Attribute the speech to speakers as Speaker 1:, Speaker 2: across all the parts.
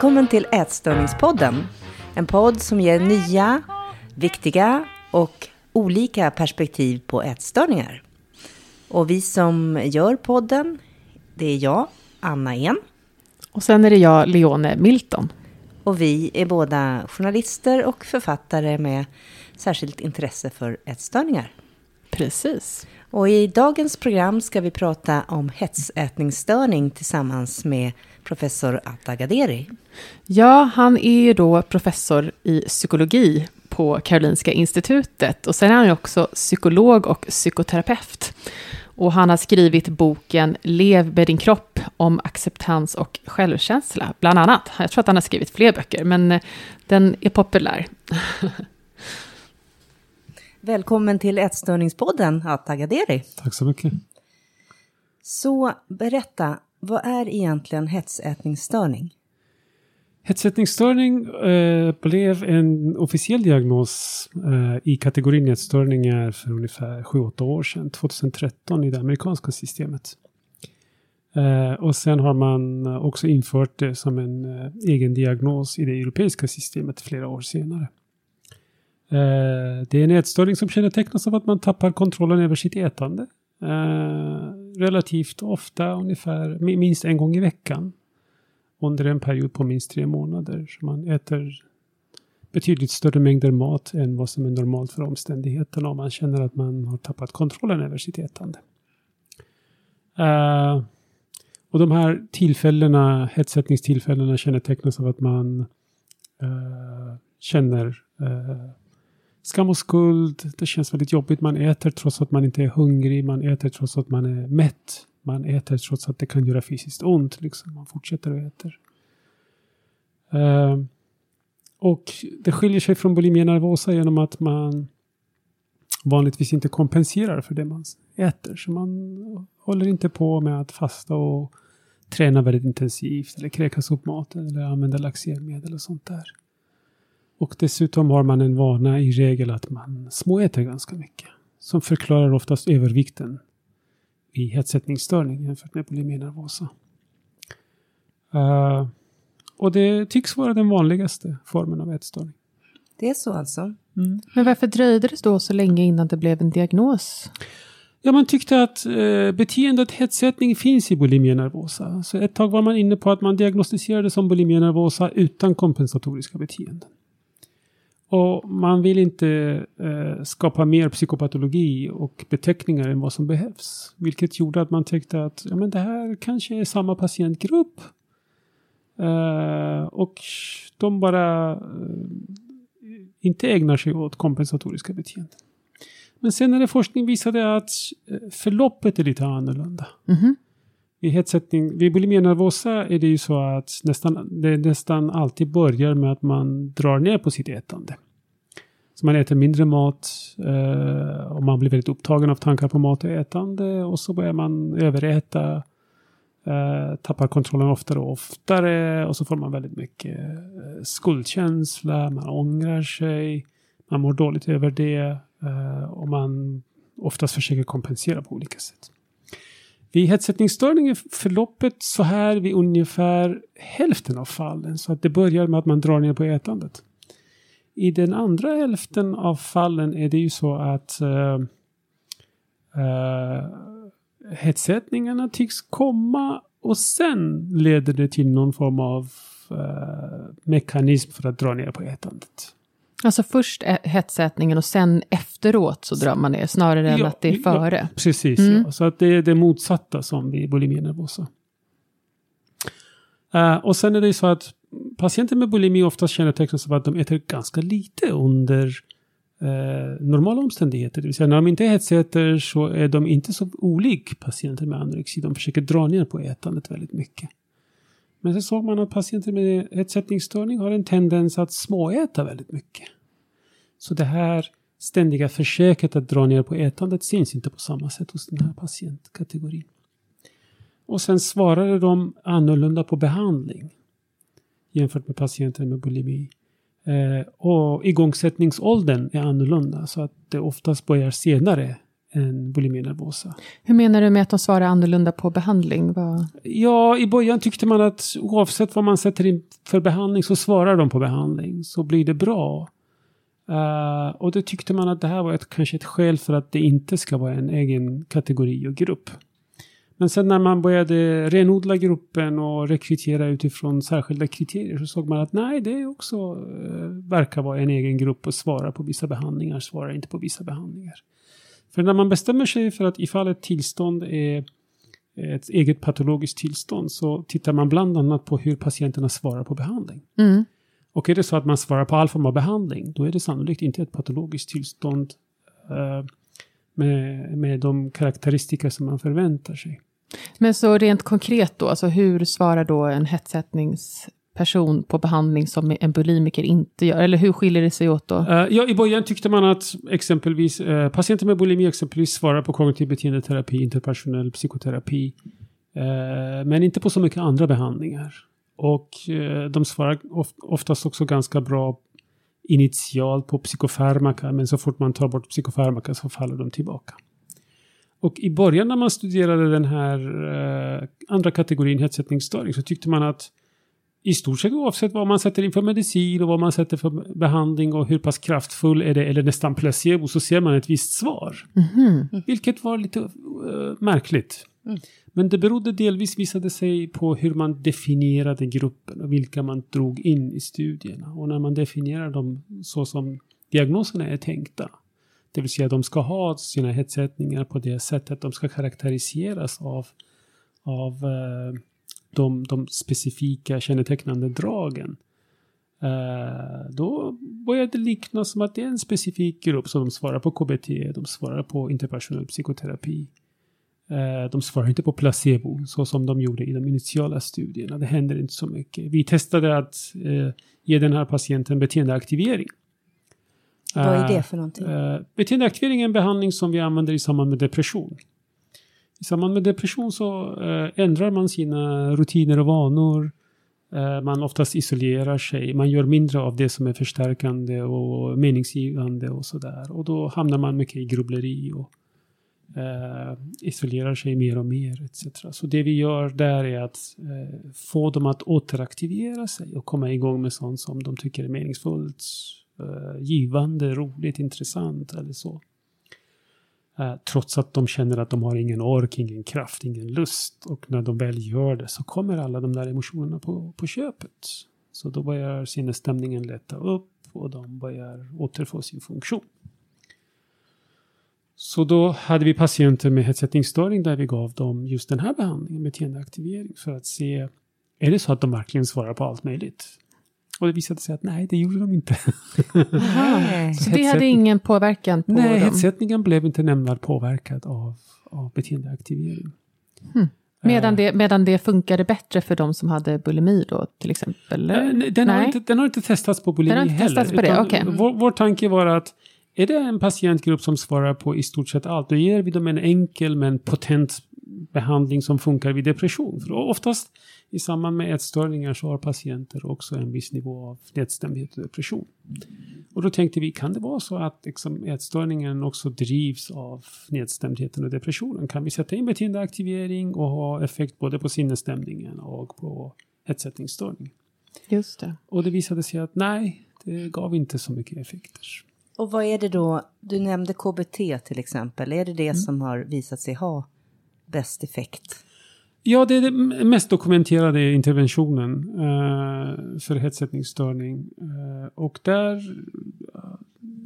Speaker 1: Välkommen till Ätstörningspodden. En podd som ger nya, viktiga och olika perspektiv på ätstörningar. Och vi som gör podden, det är jag, Anna En.
Speaker 2: Och sen är det jag, Leone Milton.
Speaker 1: Och vi är båda journalister och författare med särskilt intresse för ätstörningar.
Speaker 2: Precis.
Speaker 1: Och i dagens program ska vi prata om hetsätningsstörning tillsammans med professor Atta Gaderi.
Speaker 2: Ja, han är ju då professor i psykologi på Karolinska institutet och sen är han ju också psykolog och psykoterapeut. Och han har skrivit boken Lev med din kropp om acceptans och självkänsla, bland annat. Jag tror att han har skrivit fler böcker, men den är populär.
Speaker 1: Välkommen till Ätstörningspodden, Atta Gaderi.
Speaker 3: Tack så mycket.
Speaker 1: Så berätta, vad är egentligen hetsätningsstörning?
Speaker 3: Hetsätningsstörning eh, blev en officiell diagnos eh, i kategorin ätstörningar för ungefär 7-8 år sedan, 2013 i det amerikanska systemet. Eh, och sen har man också infört det som en eh, egen diagnos i det europeiska systemet flera år senare. Eh, det är en ätstörning som kännetecknas av att man tappar kontrollen över sitt ätande. Eh, relativt ofta, ungefär minst en gång i veckan. Under en period på minst tre månader. Så man äter betydligt större mängder mat än vad som är normalt för omständigheterna. Om man känner att man har tappat kontrollen över sitt ätande. Uh, och de här tillfällena, hetsättningstillfällena kännetecknas av att man uh, känner uh, skam och skuld. Det känns väldigt jobbigt. Man äter trots att man inte är hungrig. Man äter trots att man är mätt. Man äter trots att det kan göra fysiskt ont. Liksom. Man fortsätter att äter. Ehm, uh, och det skiljer sig från bulimia nervosa genom att man vanligtvis inte kompenserar för det man äter. Så man håller inte på med att fasta och träna väldigt intensivt eller kräkas upp maten eller använda laxermedel och sånt där. Och dessutom har man en vana i regel att man småäter ganska mycket. Som förklarar oftast övervikten i hetsättningsstörning jämfört med bulimi nervosa. Uh, och det tycks vara den vanligaste formen av ätstörning.
Speaker 1: Det är så alltså?
Speaker 2: Mm. Men varför dröjde det då så länge innan det blev en diagnos?
Speaker 3: Ja, man tyckte att eh, beteendet hetsättning finns i bulimia nervosa. Så ett tag var man inne på att man diagnostiserade som bulimia nervosa utan kompensatoriska beteenden. Och man vill inte eh, skapa mer psykopatologi och beteckningar än vad som behövs. Vilket gjorde att man tyckte att ja, men det här kanske är samma patientgrupp. Eh, och de bara eh, inte ägnar sig åt kompensatoriska beteenden. Men senare forskning visade att eh, förloppet är lite annorlunda. Mm -hmm. I hetsättning, vid bulimia nervosa är det ju så att nästan, det nästan alltid börjar med att man drar ner på sitt ätande. Så man äter mindre mat eh, och man blir väldigt upptagen av tankar på mat och ätande och så börjar man överäta. Eh, tappar kontrollen oftare och oftare och så får man väldigt mycket eh, skuldkänsla, man ångrar sig, man mår dåligt över det eh, och man oftast försöker kompensera på olika sätt. Vid hetsättningsstörning är förloppet så här vid ungefär hälften av fallen. Så att det börjar med att man drar ner på ätandet. I den andra hälften av fallen är det ju så att uh, uh, hetsättningarna tycks komma och sen leder det till någon form av uh, mekanism för att dra ner på ätandet.
Speaker 2: Alltså först hetsätningen och sen efteråt så drar man ner, snarare än ja, att det är före. Ja,
Speaker 3: precis, mm. ja. så att det är det motsatta som vid bulimi nervosa. Uh, och sen är det så att patienter med bulimi oftast kännetecknas av att de äter ganska lite under eh, normala omständigheter. Det vill säga när de inte hetsäter så är de inte så olik patienter med anorexi. De försöker dra ner på ätandet väldigt mycket. Men så såg man att patienter med ätsättningsstörning har en tendens att småäta väldigt mycket. Så det här ständiga försöket att dra ner på ätandet syns inte på samma sätt hos den här patientkategorin. Och sen svarade de annorlunda på behandling jämfört med patienter med bulimi. Eh, och igångsättningsåldern är annorlunda så att det oftast börjar senare än bulimia nervosa.
Speaker 2: Hur menar du med att de svarar annorlunda på behandling? Vad...
Speaker 3: Ja, i början tyckte man att oavsett vad man sätter in för behandling så svarar de på behandling. Så blir det bra. Uh, och då tyckte man att det här var ett, kanske ett skäl för att det inte ska vara en egen kategori och grupp. Men sen när man började renodla gruppen och rekrytera utifrån särskilda kriterier så såg man att nej, det också uh, verkar vara en egen grupp och svara på vissa behandlingar, svarar inte på vissa behandlingar. För när man bestämmer sig för att ifall ett tillstånd är ett eget patologiskt tillstånd så tittar man bland annat på hur patienterna svarar på behandling.
Speaker 2: Mm.
Speaker 3: Och är det så att man svarar på all form av behandling, då är det sannolikt inte ett patologiskt tillstånd uh, med, med de karaktäristika som man förväntar sig.
Speaker 2: Men så rent konkret då, alltså hur svarar då en person på behandling som en bulimiker inte gör? Eller hur skiljer det sig åt då? Uh,
Speaker 3: ja, i början tyckte man att exempelvis uh, patienter med bulimi exempelvis svarar på kognitiv beteendeterapi, interpersonell psykoterapi, uh, men inte på så mycket andra behandlingar. Och de svarar oftast också ganska bra initialt på psykofarmaka, men så fort man tar bort psykofarmaka så faller de tillbaka. Och i början när man studerade den här uh, andra kategorin hetsättningsstörning så tyckte man att i stort sett oavsett vad man sätter in för medicin och vad man sätter för behandling och hur pass kraftfull är det eller nästan placebo så ser man ett visst svar.
Speaker 2: Mm.
Speaker 3: Vilket var lite uh, märkligt. Mm. Men det berodde delvis visade sig på hur man definierade gruppen och vilka man drog in i studierna. Och när man definierar dem så som diagnoserna är tänkta det vill säga de ska ha sina hetsättningar på det sättet. De ska karaktäriseras av, av uh, de, de specifika kännetecknande dragen. Uh, då börjar det likna som att det är en specifik grupp. Så de svarar på KBT, de svarar på interpersonell psykoterapi. Uh, de svarar inte på placebo så som de gjorde i de initiala studierna. Det händer inte så mycket. Vi testade att ge den här patienten beteendeaktivering.
Speaker 1: Vad är det för någonting? Uh,
Speaker 3: beteendeaktivering är en behandling som vi använder i samband med depression. I samband med depression så eh, ändrar man sina rutiner och vanor. Eh, man oftast isolerar sig. Man gör mindre av det som är förstärkande och meningsgivande och sådär. Och då hamnar man mycket i grubbleri och eh, isolerar sig mer och mer etc. Så det vi gör där är att få dem att återaktivera sig och komma igång med sånt som de tycker är meningsfullt eh, givande, roligt, intressant eller så. Eh, trots att de känner att de har ingen ork, ingen kraft, ingen lust. Och när de väl gör det så kommer alla de där emotionerna på, på köpet. Så då börjar sinnesstämningen lätta upp och de börjar återfå sin funktion. Så då hade vi patienter med hetsättningsstörning där vi gav dem just den här behandlingen, beteendeaktivering, för att se är det så att de verkligen svarar på allt möjligt? Och det visade sig att nej, det gjorde de inte.
Speaker 2: så det hade ingen påverkan på
Speaker 3: nej,
Speaker 2: dem?
Speaker 3: Hetsättningen blev inte nämnvärt påverkad av, av beteendeaktivering.
Speaker 2: Hmm. Medan det, medan det funkade bättre för de som hade bulimi då, till exempel?
Speaker 3: Eller? Den, har inte, den har inte testats på bulimi
Speaker 2: den har inte
Speaker 3: heller.
Speaker 2: Testats på det. Okay.
Speaker 3: Vår, vår tanke var att är det en patientgrupp som svarar på i stort sett allt, då ger vi dem en enkel men potent behandling som funkar vid depression. För oftast i samband med ätstörningar så har patienter också en viss nivå av nedstämdhet och depression. Och då tänkte vi, kan det vara så att liksom ätstörningen också drivs av nedstämdheten och depressionen? Kan vi sätta in beteendeaktivering och ha effekt både på sinnesstämningen och på hetsättningsstörning?
Speaker 2: Just det.
Speaker 3: Och det visade sig att nej, det gav inte så mycket effekter.
Speaker 1: Och vad är det då, du nämnde KBT till exempel, är det det mm. som har visat sig ha bäst effekt?
Speaker 3: Ja, det är den mest dokumenterade interventionen eh, för hetsättningsstörning. Eh, och där eh,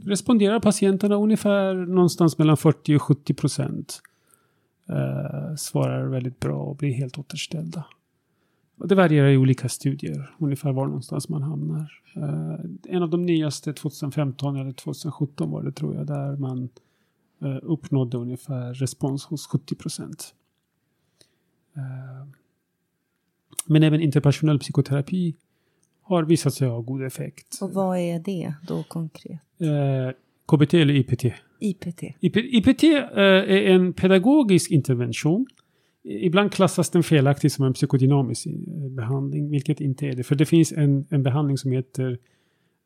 Speaker 3: responderar patienterna ungefär någonstans mellan 40 och 70 procent. Eh, svarar väldigt bra och blir helt återställda. Och det varierar i olika studier, ungefär var någonstans man hamnar. Eh, en av de nyaste 2015 eller 2017 var det tror jag, där man uppnådde ungefär respons hos 70 procent. Eh, men även interpersonell psykoterapi har visat sig ha god effekt.
Speaker 1: Och vad är det då konkret?
Speaker 3: Eh, KBT eller IPT?
Speaker 1: IPT.
Speaker 3: IPT eh, är en pedagogisk intervention. Ibland klassas den felaktigt som en psykodynamisk behandling, vilket inte är det. För det finns en, en behandling som heter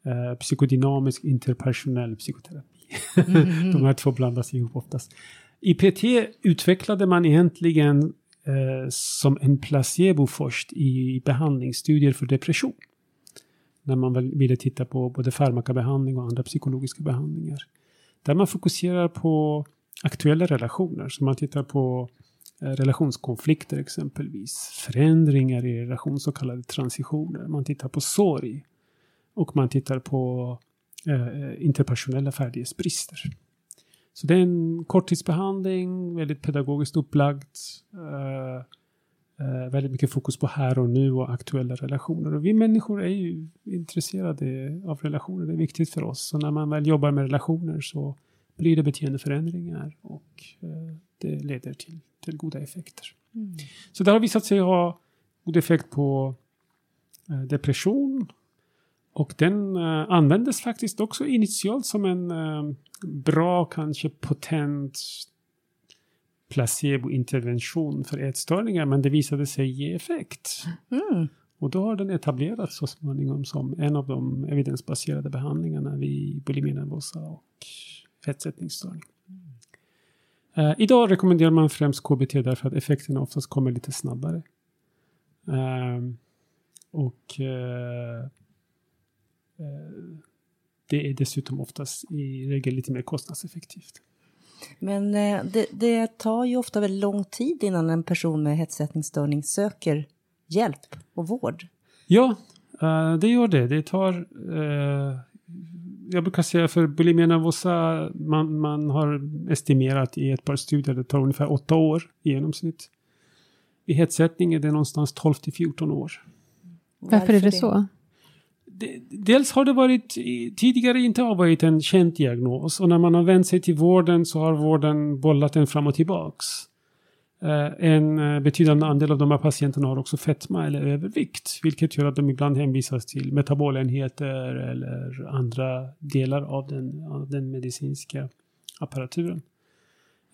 Speaker 3: eh, psykodynamisk interpersonell psykoterapi. Mm. De här två blandas ihop oftast. IPT utvecklade man egentligen eh, som en placebo först i behandlingsstudier för depression. När man ville titta på både farmakabehandling och andra psykologiska behandlingar. Där man fokuserar på aktuella relationer. Så man tittar på eh, relationskonflikter exempelvis. Förändringar i relation, så kallade transitioner. Man tittar på sorg. Och man tittar på eh, interpersonella färdighetsbrister. Så det är en korttidsbehandling, väldigt pedagogiskt upplagd. Eh, eh, väldigt mycket fokus på här och nu och aktuella relationer. Och vi människor är ju intresserade av relationer, det är viktigt för oss. Så när man väl jobbar med relationer så blir det beteendeförändringar och eh, det leder till, till goda effekter. Mm. Så det har visat sig ha god effekt på eh, depression, och den uh, användes faktiskt också initialt som en uh, bra, kanske potent placebointervention för ätstörningar. Men det visade sig ge effekt. Mm. Och då har den etablerats så småningom som en av de evidensbaserade behandlingarna vid bulimi nervosa och fettsättningsstörning. Uh, idag rekommenderar man främst KBT därför att effekterna oftast kommer lite snabbare. Och det är dessutom oftast i regel lite mer kostnadseffektivt.
Speaker 1: Men eh, det, det, tar ju ofta väldigt lång tid innan en person med hetsätningsstörning söker hjälp och vård.
Speaker 3: Ja, eh, det gör det. Det tar... Eh, jag brukar säga för bulimia nervosa, man, man har estimerat i ett par studier, det tar ungefär åtta år i genomsnitt. I hetsättning är det någonstans 12 till 14 år.
Speaker 2: Varför, Varför är det, det så?
Speaker 3: Dels har det varit tidigare inte har varit en känd diagnos och när man har vänt sig till vården så har vården bollat den fram och tillbaks. Eh, en eh, betydande andel av de här patienterna har också fetma eller övervikt, vilket gör att de ibland hänvisas till metabolenheter eller andra delar av den, av den medicinska apparaturen.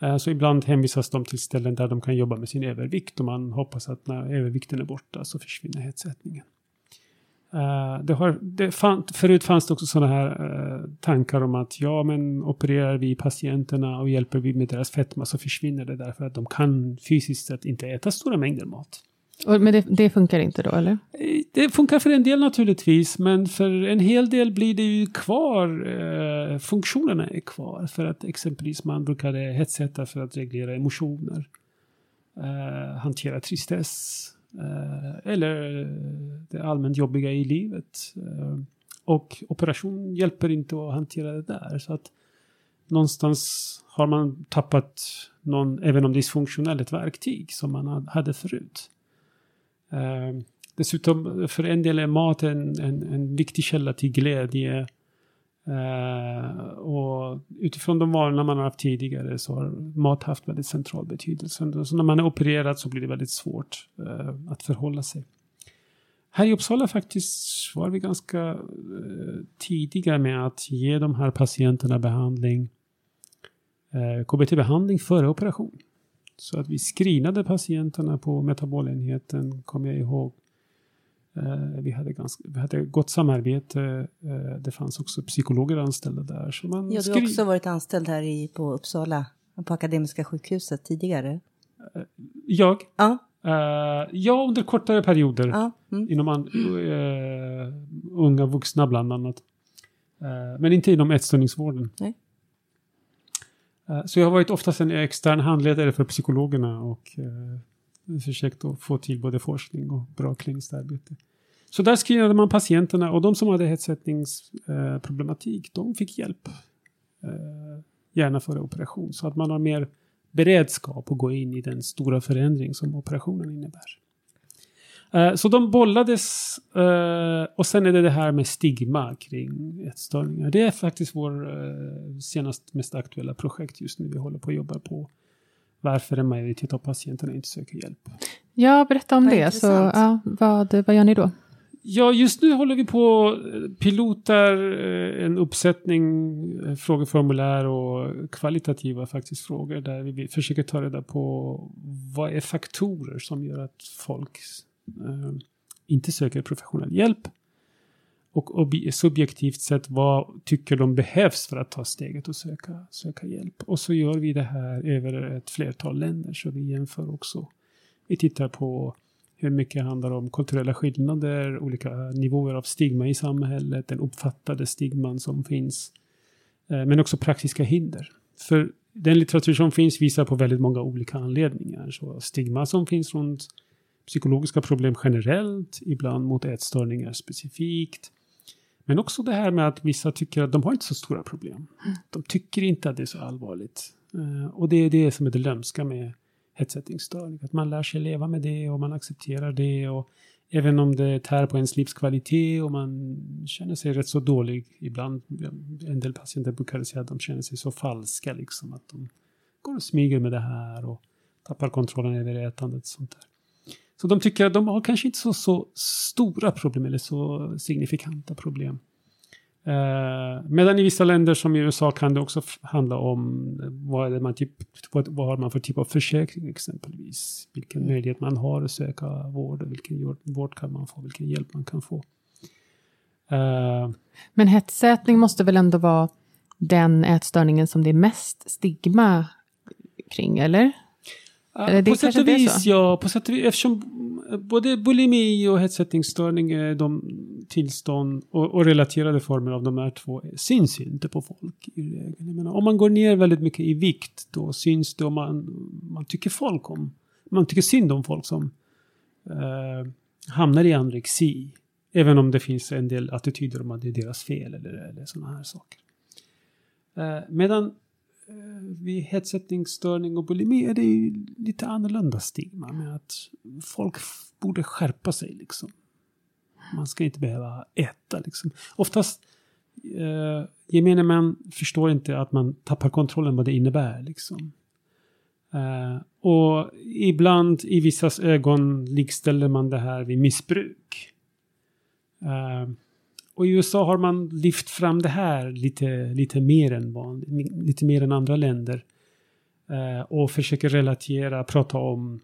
Speaker 3: Eh, så ibland hänvisas de till ställen där de kan jobba med sin övervikt och man hoppas att när övervikten är borta så försvinner hetsättningen. Uh, det har, det fann, förut fanns det också sådana här uh, tankar om att ja, men opererar vi patienterna och hjälper vi med deras fetma så försvinner det därför att de kan fysiskt sett inte äta stora mängder mat.
Speaker 2: Och, men det, det, funkar inte då, eller?
Speaker 3: Eh, det funkar för en del naturligtvis, men för en hel del blir det ju kvar. Uh, funktionerna är kvar för att exempelvis man brukade hetsätta för att reglera emotioner, hantera tristess Eh, eller eh, det allmänt jobbiga i livet. Eh, och operation hjälper inte att hantera det där. Så att någonstans har man tappat någon, även om dysfunktionellt verktyg som man hade förut. Dessutom, för en del är mat en, en, en viktig källa till glädje. Uh, och utifrån de vanorna man har haft tidigare så har mat haft väldigt central betydelse. Så när man är opererad så blir det väldigt svårt uh, att förhålla sig. Här i Uppsala faktiskt var vi ganska uh, tidiga med att ge de här patienterna behandling, KBT-behandling före operation. Så att vi screenade patienterna på metabolenheten, kommer jag ihåg, vi hade, ganska, vi hade gott samarbete. Eh, det fanns också psykologer anställda där. Så man
Speaker 1: ja, du har också varit anställd här i, på Uppsala, på Akademiska sjukhuset tidigare.
Speaker 3: Eh, jag? Ja. ja, under kortare perioder. Ja. Mm. Inom an, uh, unga vuxna bland annat. men inte inom ätstörningsvården. Nej. Så jag har varit oftast en extern handledare för psykologerna och försökt att få till både forskning och bra kliniskt arbete. Så där screenade man patienterna och de som hade hetsättningsproblematik, de fick hjälp. Eh, gärna före operation, så att man har mer beredskap att gå in i den stora förändring som operationen innebär. Eh, så de bollades eh, och sen är det det här med stigma kring ätstörningar. Det är faktiskt vår senast mest aktuella projekt just nu vi håller på att jobba på varför en majoritet av patienterna inte söker hjälp.
Speaker 2: Ja, berätta om det. Så, ja, vad, vad gör ni då?
Speaker 3: Ja, just nu håller vi på pilotar eh, en uppsättning eh, frågeformulär och kvalitativa faktiskt frågor där vi försöker ta reda på vad är faktorer som gör att folk eh, inte söker professionell hjälp och, subjektivt sett, vad tycker de behövs för att ta steget och söka, söka hjälp? Och så gör vi det här över ett flertal länder, så vi jämför också. Vi tittar på hur mycket handlar om kulturella skillnader, olika nivåer av stigma i samhället, den uppfattade stigman som finns. Eh, men också praktiska hinder. För den litteratur som finns visar på väldigt många olika anledningar. Så stigma som finns runt psykologiska problem generellt, ibland mot ätstörningar specifikt. Men också det här med att vissa tycker att de har inte så stora problem. De tycker inte att det är så allvarligt. Eh, och det är det som är det lömska med hetsättningsstörning. Att man lär sig leva med det och man accepterar det. Och även om det tär på ens livskvalitet och man känner sig rätt så dålig ibland. En del patienter brukar säga att de känner sig så falska liksom. Att de går och smyger med det här och tappar kontrollen över ätandet. Och sånt där. Så de tycker att de har kanske inte så, så stora problem eller så signifikanta problem. Uh, medan i vissa länder som i USA kan det också handla om vad, är man typ, vad, vad har man för typ av försäkring exempelvis. Vilken mm. möjlighet man har att söka vård vilken vård kan man få, vilken hjälp man kan få.
Speaker 2: Uh, Men hetsätning måste väl ändå vara den ätstörningen som det är mest stigma kring, eller?
Speaker 3: Eller det på sätt och vis, ja. På sätt och vis, eftersom både bulimi och hetsättningsstörning är de tillstånd och, och, relaterade former av de här två syns inte på folk. Menar, om man går ner väldigt mycket i vikt då syns det om man, man tycker folk om, man tycker synd om folk som eh, hamnar i anorexi. Även om det finns en del attityder om att det är deras fel eller, eller sådana här saker. Eh, medan Eh, vid hetsättningsstörning och bulimi är det ju lite annorlunda stigma med att folk borde skärpa sig liksom. Man ska inte behöva äta liksom. Oftast eh, gemene män förstår inte att man tappar kontrollen vad det innebär liksom. Eh, och ibland i vissas ögon likställer man det här vid missbruk. Eh, och i USA har man lyft fram det här lite, lite, mer, än lite mer än andra länder. Eh, och försöker relatera, prata om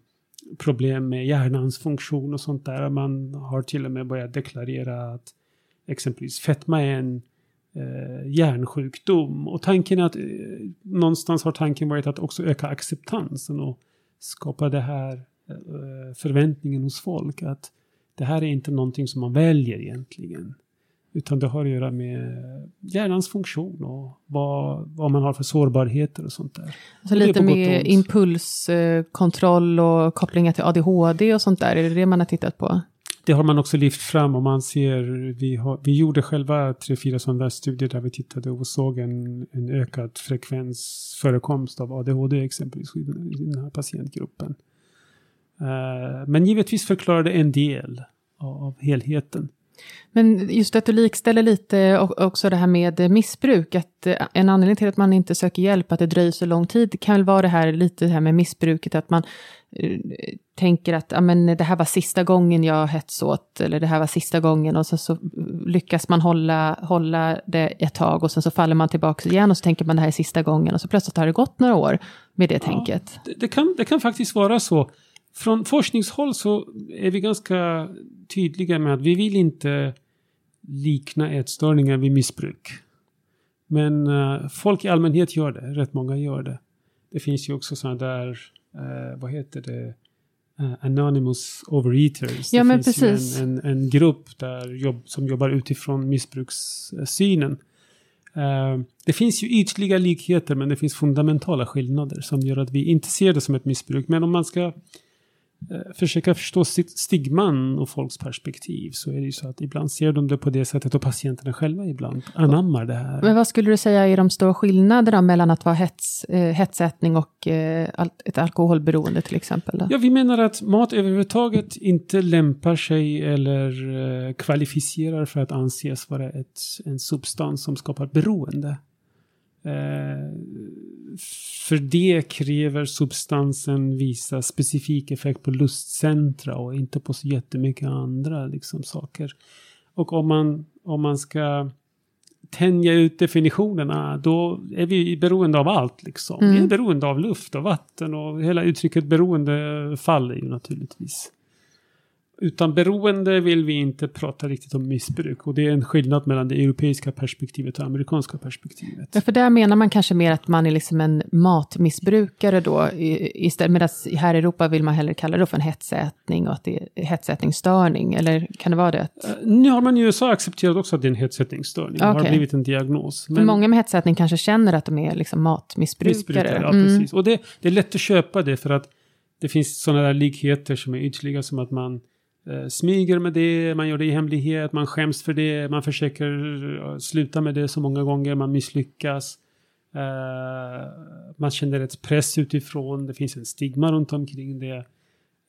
Speaker 3: problem med hjärnans funktion och sånt där. Man har till och med börjat deklarera att exempelvis fetma är en eh, hjärnsjukdom. Och tanken är att eh, någonstans har tanken varit att också öka acceptansen och skapa det här eh, förväntningen hos folk att det här är inte någonting som man väljer egentligen. Utan det har att göra med hjärnans funktion och vad, vad man har för sårbarheter och sånt där.
Speaker 2: Så lite med impulskontroll och kopplingar till ADHD och sånt där, är det det man har tittat på?
Speaker 3: Det har man också lyft fram och man ser, vi, har, vi gjorde själva tre, fyra sådana studier där vi tittade och såg en, en ökad frekvens förekomst av ADHD exempelvis i den här patientgruppen. Uh, men givetvis förklarar det en del av helheten.
Speaker 2: Men just att du likställer lite också det här med missbruk, att eh, en anledning till att man inte söker hjälp, att det dröjer så lång tid, kan väl vara det här lite det här med missbruket, att man uh, tänker att amen, det här var sista gången jag hetsåt, eller det här var sista gången, och så, så lyckas man hålla, hålla det ett tag, och sen så faller man tillbaka igen, och så tänker man det här är sista gången, och så plötsligt har det gått några år med det ja, tänket.
Speaker 3: Det, det, kan, det kan faktiskt vara så. Från forskningshåll så är vi ganska tydliga med att vi vill inte likna ätstörningar vid missbruk. Men uh, folk i allmänhet gör det, rätt många gör det. Det finns ju också sådana där, uh, vad heter det, uh, Anonymous Overeaters.
Speaker 2: Ja,
Speaker 3: det
Speaker 2: men
Speaker 3: finns en, en, en grupp där jobb, som jobbar utifrån missbrukssynen. det finns ju ytliga likheter men det finns fundamentala skillnader som gör att vi inte ser det som ett missbruk. Men om man ska försöka förstå stigman och folks perspektiv så är det ju så att ibland ser de det på det sättet och patienterna själva ibland anammar det här.
Speaker 2: Men vad skulle du säga är de stora skillnaderna mellan att vara hets, eh, hetsätning och eh, ett alkoholberoende till exempel? Då?
Speaker 3: Ja, vi menar att mat överhuvudtaget inte lämpar sig eller eh, kvalificerar för att anses vara ett, en substans som skapar beroende. Eh, för det kräver substansen visa specifik effekt på lustcentra och inte på så jättemycket andra liksom, saker. Och om man, om man ska tänja ut definitionerna, då är vi beroende av allt. Liksom. Mm. Vi är mm. beroende av luft och vatten och hela uttrycket beroende faller ju naturligtvis. Utan beroende vill vi inte prata riktigt om missbruk. Och det är en skillnad mellan det europeiska perspektivet och amerikanska perspektivet.
Speaker 2: Ja, för där menar man kanske mer att man är liksom en matmissbrukare då, istället, medan här i Europa vill man hellre kalla det för en hetsätning och att det är hetsätningsstörning, eller kan det vara det?
Speaker 3: Uh, nu har man i USA accepterat också att det är en hetsätningsstörning, okay. det har blivit en diagnos.
Speaker 2: Men för många med hetsätning kanske känner att de är liksom matmissbrukare.
Speaker 3: Ja, mm. precis. Och det, det är lätt att köpa det för att det finns sådana där likheter som är ytliga som att man eh, smyger med det, man gör det i hemlighet, man skäms för det, man försöker sluta med det så många gånger, man misslyckas. Eh, man känner ett press utifrån, det finns en stigma runt omkring det.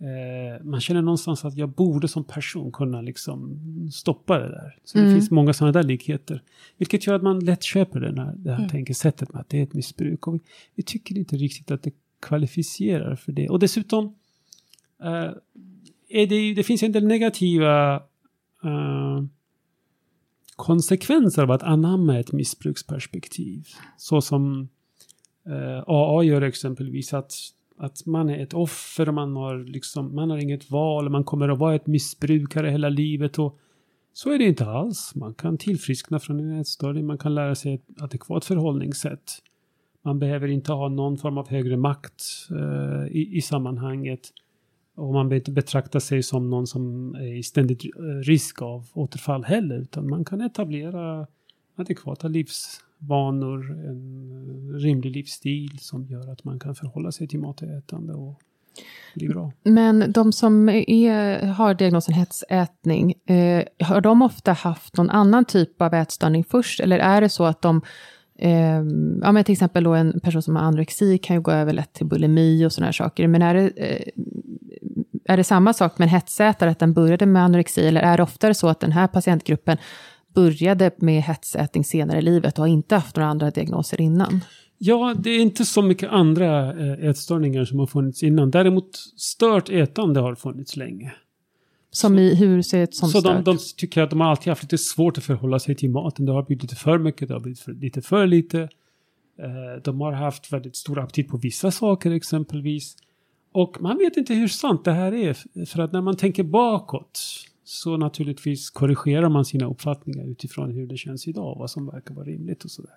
Speaker 3: Eh, man känner någonstans att jag borde som person kunna liksom stoppa det där. Så mm. det finns många sådana där likheter. Vilket gör att man lätt köper det, här, det här mm. tänkesättet med att det är ett missbruk. Och vi, vi tycker inte riktigt att det kvalificerar för det. Och dessutom uh, det, det finns en del negativa uh, konsekvenser av att anamma ett missbruksperspektiv. Så som uh, eh, AA gör exempelvis. Att, att man är ett offer, man har, liksom, man har inget val, man kommer att vara ett missbrukare hela livet. Och så är det inte alls. Man kan tillfriskna från en ätstörning, man kan lära sig ett adekvat förhållningssätt. Man behöver inte ha någon form av högre makt uh, i, i sammanhanget. Och man behöver inte betrakta sig som någon som är i ständig risk av återfall heller. Utan man kan etablera adekvata livsvanor, en rimlig livsstil som gör att man kan förhålla sig till matätande och bli bra.
Speaker 2: Men de som är, har diagnosen hetsätning, eh, har de ofta haft någon annan typ av ätstörning först? Eller är det så att de Eh, ja, men till exempel då en person som har anorexi kan ju gå över lätt till bulimi och sådana här saker. Men är det, eh, är det samma sak med en hetsätare, att den började med anorexi, eller är det oftare så att den här patientgruppen började med hetsätning senare i livet och har inte haft några andra diagnoser innan?
Speaker 3: Ja, det är inte så mycket andra eh, ätstörningar som har funnits innan. Däremot stört ätande har funnits länge.
Speaker 2: Som i, hur ser ett sånt
Speaker 3: Så de, de, tycker att de har alltid haft lite svårt att förhålla sig till maten. Det har blivit lite för mycket, det har blivit för, lite för lite. Eh, de har haft väldigt stor aptit på vissa saker exempelvis. Och man vet inte hur sant det här är. För att när man tänker bakåt så naturligtvis korrigerar man sina uppfattningar utifrån hur det känns idag. Vad som verkar vara rimligt och sådär.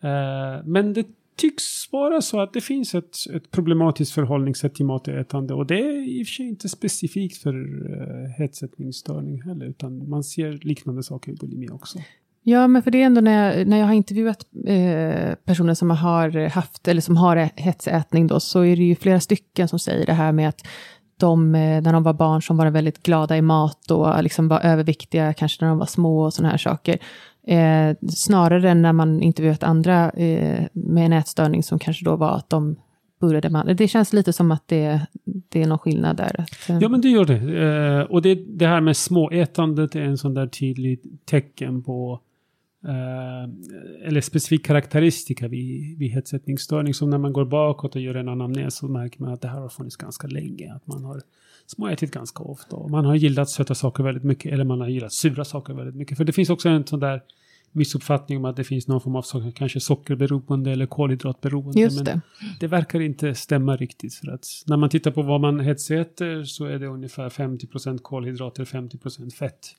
Speaker 3: Eh, men det tycks vara så att det finns ett, ett problematiskt förhållningssätt till matätande och det är i och för sig inte specifikt för uh, hetsättningsstörning heller utan man ser liknande saker i bulimi också.
Speaker 2: Ja, men för det är ändå när jag, när jag har intervjuat eh, personer som har haft eller som har hetsätning då så är det ju flera stycken som säger det här med att de, eh, när de var barn som var väldigt glada i mat och eh, liksom var överviktiga, kanske när de var små och sådana här saker. Eh, snarare än när man intervjuat andra eh, med en ätstörning som kanske då var att de började med Det känns lite som att det, det är någon skillnad där. Att,
Speaker 3: eh, ja, men det gör det. Eh, och det, det här med småätandet är en sån där tydlig tecken på Uh, eller specifik karaktäristika vid, vid hetsättningsstörning. Som när man går bakåt och gör en anamnes så märker man att det här har funnits ganska länge. Att man har småätit ganska ofta. Och man har gillat söta saker väldigt mycket eller man har gillat sura saker väldigt mycket. För det finns också en sån där missuppfattning om att det finns någon form av saker, kanske sockerberoende eller kolhydratberoende.
Speaker 2: Just det.
Speaker 3: Men det verkar inte stämma riktigt. För att när man tittar på vad man hetsäter så är det ungefär 50% kolhydrater, 50% fett.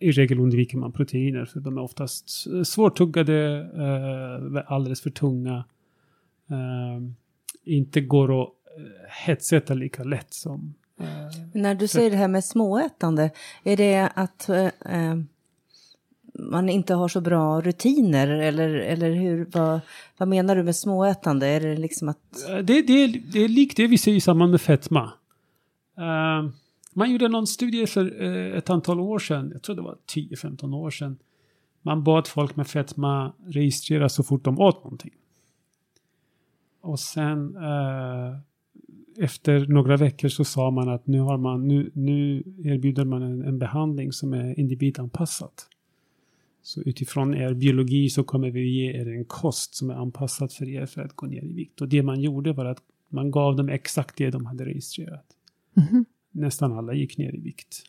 Speaker 3: I regel undviker man proteiner för de är oftast svårtuggade, eh, alldeles för tunga. Eh, inte går att eh, hetsäta lika lätt som
Speaker 1: när du säger det här med småätande, är det att eh, eh, man inte har så bra rutiner eller, eller hur, vad, vad menar du med småätande? Är det liksom att...
Speaker 3: Det, det, det är likt det vi ser i samband med fetma. Uh, man gjorde någon studie för eh, ett antal år sedan, jag tror det var 10-15 år sedan. Man bad folk med fetma registrera så fort de åt någonting. Och sen eh, efter några veckor så sa man att nu, har man, nu, nu erbjuder man en, en behandling som är individanpassad. Så utifrån er biologi så kommer vi ge er en kost som är anpassad för er för att gå ner i vikt. Och det man gjorde var att man gav dem exakt det de hade registrerat. Mm -hmm. Nästan alla gick ner i vikt.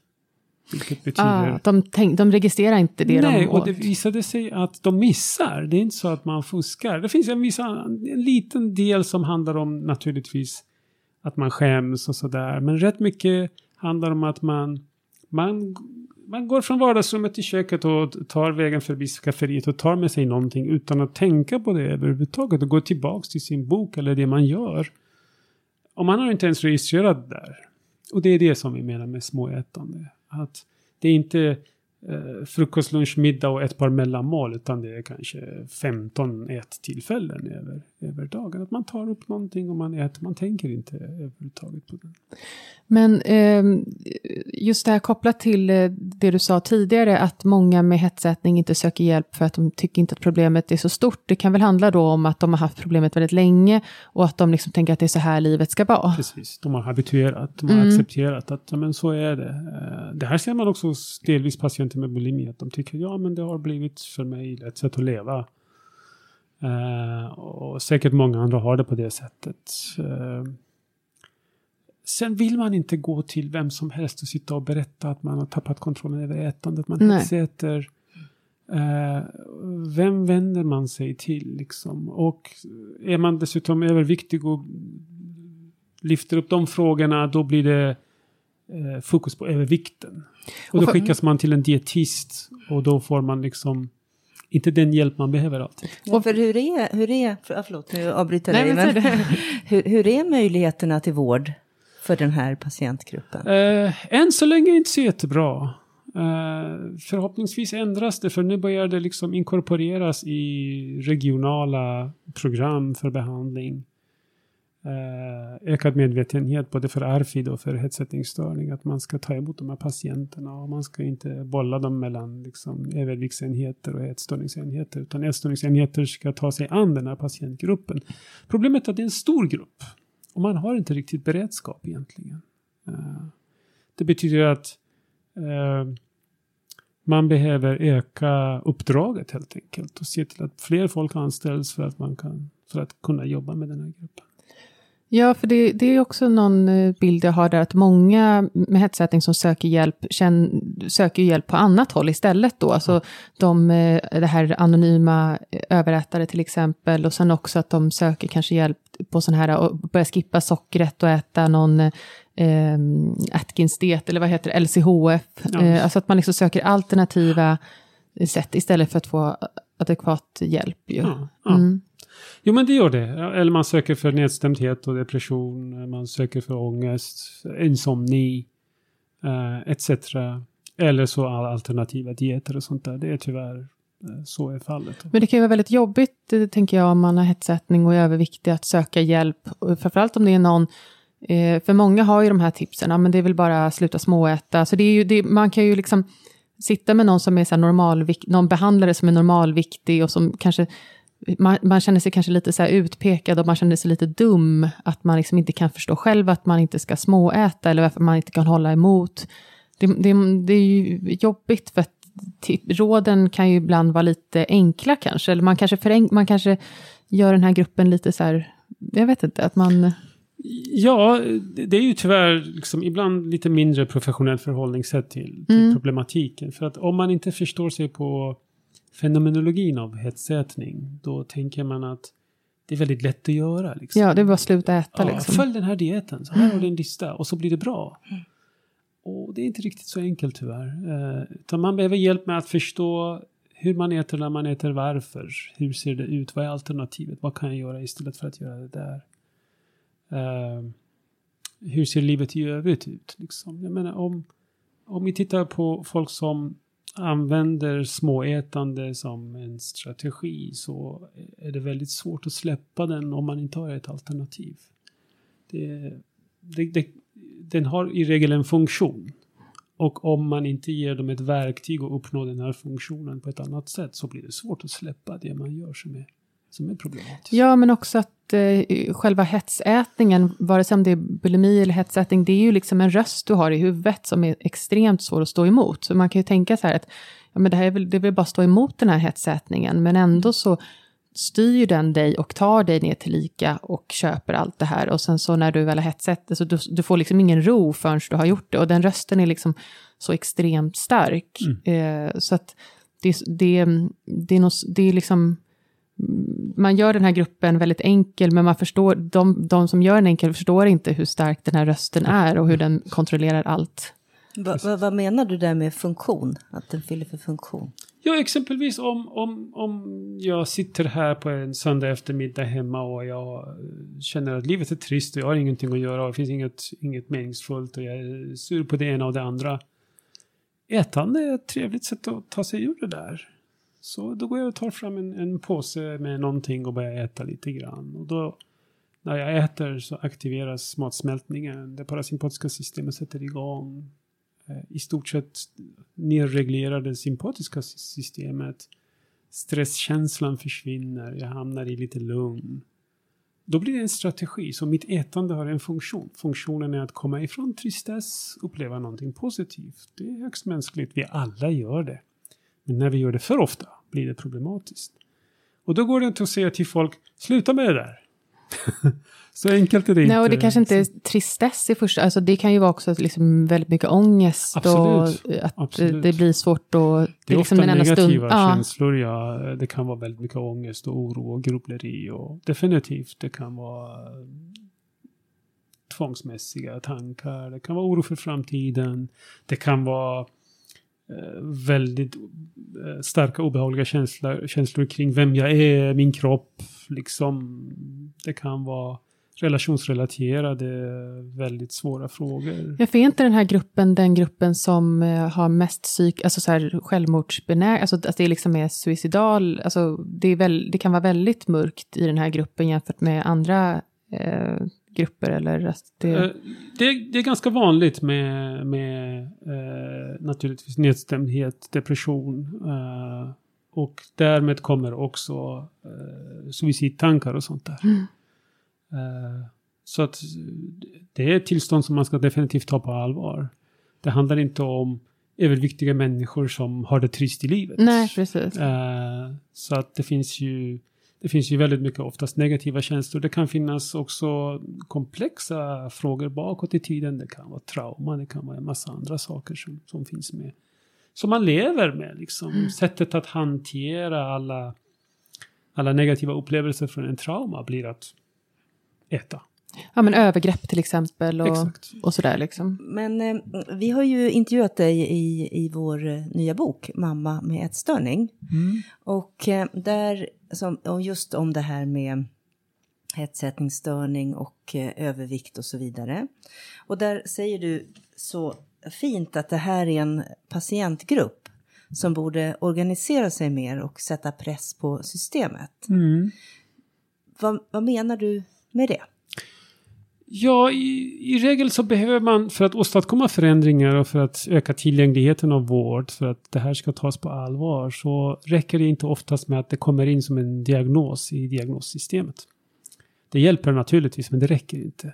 Speaker 2: Vilket betyder... Ah, de, tänk, de registrerar inte det
Speaker 3: Nej,
Speaker 2: de
Speaker 3: åt. och det visade sig att de missar. Det är inte så att man fuskar. Det finns en, vissa, en liten del som handlar om naturligtvis att man skäms och sådär. Men rätt mycket handlar om att man, man, man går från vardagsrummet till köket och tar vägen förbi skafferiet och tar med sig någonting utan att tänka på det överhuvudtaget och går tillbaks till sin bok eller det man gör. Och man har inte ens registrerat där. Och det är det som vi menar med småätande. Att det är inte frukost, lunch, middag och ett par mellanmål. Utan det är kanske 15 ättillfällen över, över dagen. Att man tar upp någonting och man äter. Man tänker inte överhuvudtaget på det.
Speaker 2: Men eh, just det här kopplat till eh, det du sa tidigare, att många med hetsätning inte söker hjälp för att de tycker inte att problemet är så stort. Det kan väl handla då om att de har haft problemet väldigt länge och att de liksom tänker att det är så här livet ska vara.
Speaker 3: Precis, de har habituerat, de har mm. accepterat att men så är det. Eh, det här ser man också delvis patienter med bulimi, att de tycker ja men det har blivit för mig ett sätt att leva. Uh, och säkert många andra har det på det sättet. Uh, Sen vill man inte gå till vem som helst och sitta och berätta att man har tappat kontrollen över ätandet. Man hetsäter. Uh, vem vänder man sig till liksom? Och är man dessutom överviktig och lyfter upp de frågorna, då blir det uh, fokus på övervikten. Och då skickas man till en dietist och då får man liksom inte den hjälp man behöver alltid.
Speaker 1: Ja, för hur är, hur är, förlåt nu avbryter jag dig, men, men hur, hur är möjligheterna till vård för den här patientgruppen?
Speaker 3: Uh, än så länge inte så jättebra. Uh, förhoppningsvis ändras det för nu börjar det liksom inkorporeras i regionala program för behandling. Eh, ökad medvetenhet både för ARFID och för hetsättningsstörning. Att man ska ta emot de här patienterna och man ska inte bolla dem mellan liksom, överviktsenheter och ätstörningsenheter. Utan ätstörningsenheter ska ta sig an den här patientgruppen. Problemet är att det är en stor grupp. Och man har inte riktigt beredskap egentligen. Eh, det betyder att eh, man behöver öka uppdraget helt enkelt och se till att fler folk anställs för att man kan för att kunna jobba med den här gruppen.
Speaker 2: Ja, för det, det, är också någon eh, bild jag har där, att många med hetsätning som söker hjälp, känn, söker hjälp på annat håll istället då. Alltså de, det här anonyma överätare till exempel, och sen också att de söker kanske hjälp på sån här, och börja skippa sockret och äta någon eh, Atkins-diet, eller vad heter det, LCHF. Ja. Eh, alltså att man liksom söker alternativa sätt istället för att få adekvat hjälp. Ju. Ja, ja. Mm.
Speaker 3: Jo men det gör det. Eller man söker för nedstämdhet och depression, man söker för ångest, insomni, eh, etc. Eller så alternativa dieter och sånt där. Det är tyvärr eh, så är fallet.
Speaker 2: Men det kan ju vara väldigt jobbigt, eh, tänker jag, om man har hetsättning och är överviktig, att söka hjälp. Framförallt om det är någon eh, för många har ju de här tipsen, ja, men det är väl bara att sluta småäta. Så det är ju, det, man kan ju liksom sitta med någon som är så normalvikt, någon behandlare som är normalviktig och som kanske, man, man, känner sig kanske lite så utpekad och man känner sig lite dum, att man liksom inte kan förstå själv att man inte ska småäta eller varför man inte kan hålla emot. Det, det, det är ju jobbigt för att råden kan ju ibland vara lite enkla kanske, eller man kanske, förenk, man kanske gör den här gruppen lite så här, jag vet inte, att man...
Speaker 3: Ja, det är ju tyvärr liksom ibland lite mindre professionellt förhållningssätt till, till mm. problematiken. För att om man inte förstår sig på fenomenologin av hetsätning, då tänker man att det är väldigt lätt att göra. Liksom.
Speaker 2: Ja, det är bara att sluta äta. Ja, liksom.
Speaker 3: Följ den här dieten, så här har du en lista och så blir det bra. Mm. Och det är inte riktigt så enkelt tyvärr. Eh, man behöver hjälp med att förstå hur man äter, när man äter, varför. Hur ser det ut? Vad är alternativet? Vad kan jag göra istället för att göra det där? Eh, hur ser livet i övrigt ut? Liksom? Jag menar, om, om vi tittar på folk som använder småätande som en strategi så är det väldigt svårt att släppa den om man inte har ett alternativ. Det, det, det, den har i regel en funktion. Och om man inte ger dem ett verktyg att uppnå den här funktionen på ett annat sätt så blir det svårt att släppa det man gör som är, som är problematiskt.
Speaker 2: Ja, men också att eh, själva hetsätningen, vare sig om det är bulimi eller hetsätning, det är ju liksom en röst du har i huvudet som är extremt svår att stå emot. Så man kan ju tänka så här att ja, men det, här är väl, det väl bara stå emot den här hetsätningen, men ändå så styr den dig och tar dig ner till lika och köper allt det här. Och sen så när du väl har hetsett, så du, du får liksom ingen ro förrän du har gjort det. Och den rösten är liksom så extremt stark. Mm. Eh, så att det, det, det, är nog, det är liksom man gör den här gruppen väldigt enkel, men man förstår, de, de som gör den enkel förstår inte hur stark den här rösten är och hur den kontrollerar allt.
Speaker 1: Va, va, vad menar du där med funktion? Att den fyller för funktion?
Speaker 3: Ja, exempelvis om, om, om jag sitter här på en söndag eftermiddag hemma och jag känner att livet är trist och jag har ingenting att göra och det finns inget, inget meningsfullt och jag är sur på det ena och det andra. Ätande är ett trevligt sätt att ta sig ur det där. Så då går jag och tar fram en, en påse med någonting och börjar äta lite grann. Och då när jag äter så aktiveras matsmältningen. Det parasympatiska systemet sätter igång. Eh, I stort sett nedreglerar det sympatiska systemet. Stresskänslan försvinner, jag hamnar i lite lugn. Då blir det en strategi, så mitt ätande har en funktion. Funktionen är att komma ifrån tristess, uppleva någonting positivt. Det är högst mänskligt, vi alla gör det. Men när vi gör det för ofta blir det problematiskt. Och då går det inte att säga till folk, sluta med det där. Så enkelt är det inte.
Speaker 2: Nej, och det kanske inte är tristess i första, alltså det kan ju vara också liksom väldigt mycket ångest
Speaker 3: Absolut.
Speaker 2: och att
Speaker 3: Absolut.
Speaker 2: det blir svårt att...
Speaker 3: Det är
Speaker 2: liksom
Speaker 3: ofta negativa
Speaker 2: stund. Ja.
Speaker 3: känslor, ja. Det kan vara väldigt mycket ångest och oro och grubbleri och definitivt det kan vara tvångsmässiga tankar, det kan vara oro för framtiden, det kan vara Eh, väldigt eh, starka obehagliga känslor, känslor kring vem jag är, min kropp, liksom. Det kan vara relationsrelaterade, väldigt svåra frågor.
Speaker 2: Jag är inte den här gruppen den gruppen som eh, har mest psyk, alltså så här självmordsbenägen, alltså att det liksom är suicidal, alltså det, är väl, det kan vara väldigt mörkt i den här gruppen jämfört med andra eh, grupper eller? att Det...
Speaker 3: Eh, Det, det är ganska vanligt med, med eh, naturligtvis nedstämdhet, depression eh, och därmed kommer också eh, suicidtankar och sånt där.
Speaker 2: Mm.
Speaker 3: Eh, så att det är ett tillstånd som man ska definitivt ta på allvar. Det handlar inte om överviktiga människor som har det trist i livet.
Speaker 2: Nej, precis.
Speaker 3: Eh, så att det finns ju det finns ju väldigt mycket oftast negativa känslor. Det kan finnas också komplexa frågor bakåt i tiden. Det kan vara trauma, det kan vara en massa andra saker som, som finns med. Som man lever med liksom. Sättet att hantera alla, alla negativa upplevelser från en trauma blir att äta.
Speaker 2: Ja, men övergrepp till exempel och,
Speaker 3: Exakt.
Speaker 2: och sådär liksom.
Speaker 1: Men eh, vi har ju intervjuat dig i, i vår eh, nya bok Mamma med ätstörning. Och eh, där, som, och just om det här med hetsätningsstörning och eh, övervikt och så vidare. Och där säger du så fint att det här är en patientgrupp som borde organisera sig mer och sätta press på systemet. Vad, vad menar du med det?
Speaker 3: Ja, i, i regel så behöver man för att åstadkomma förändringar och för att öka tillgängligheten av vård, för att det här ska tas på allvar, så räcker det inte oftast med att det kommer in som en diagnos i diagnossystemet. Det hjälper naturligtvis, men det räcker inte.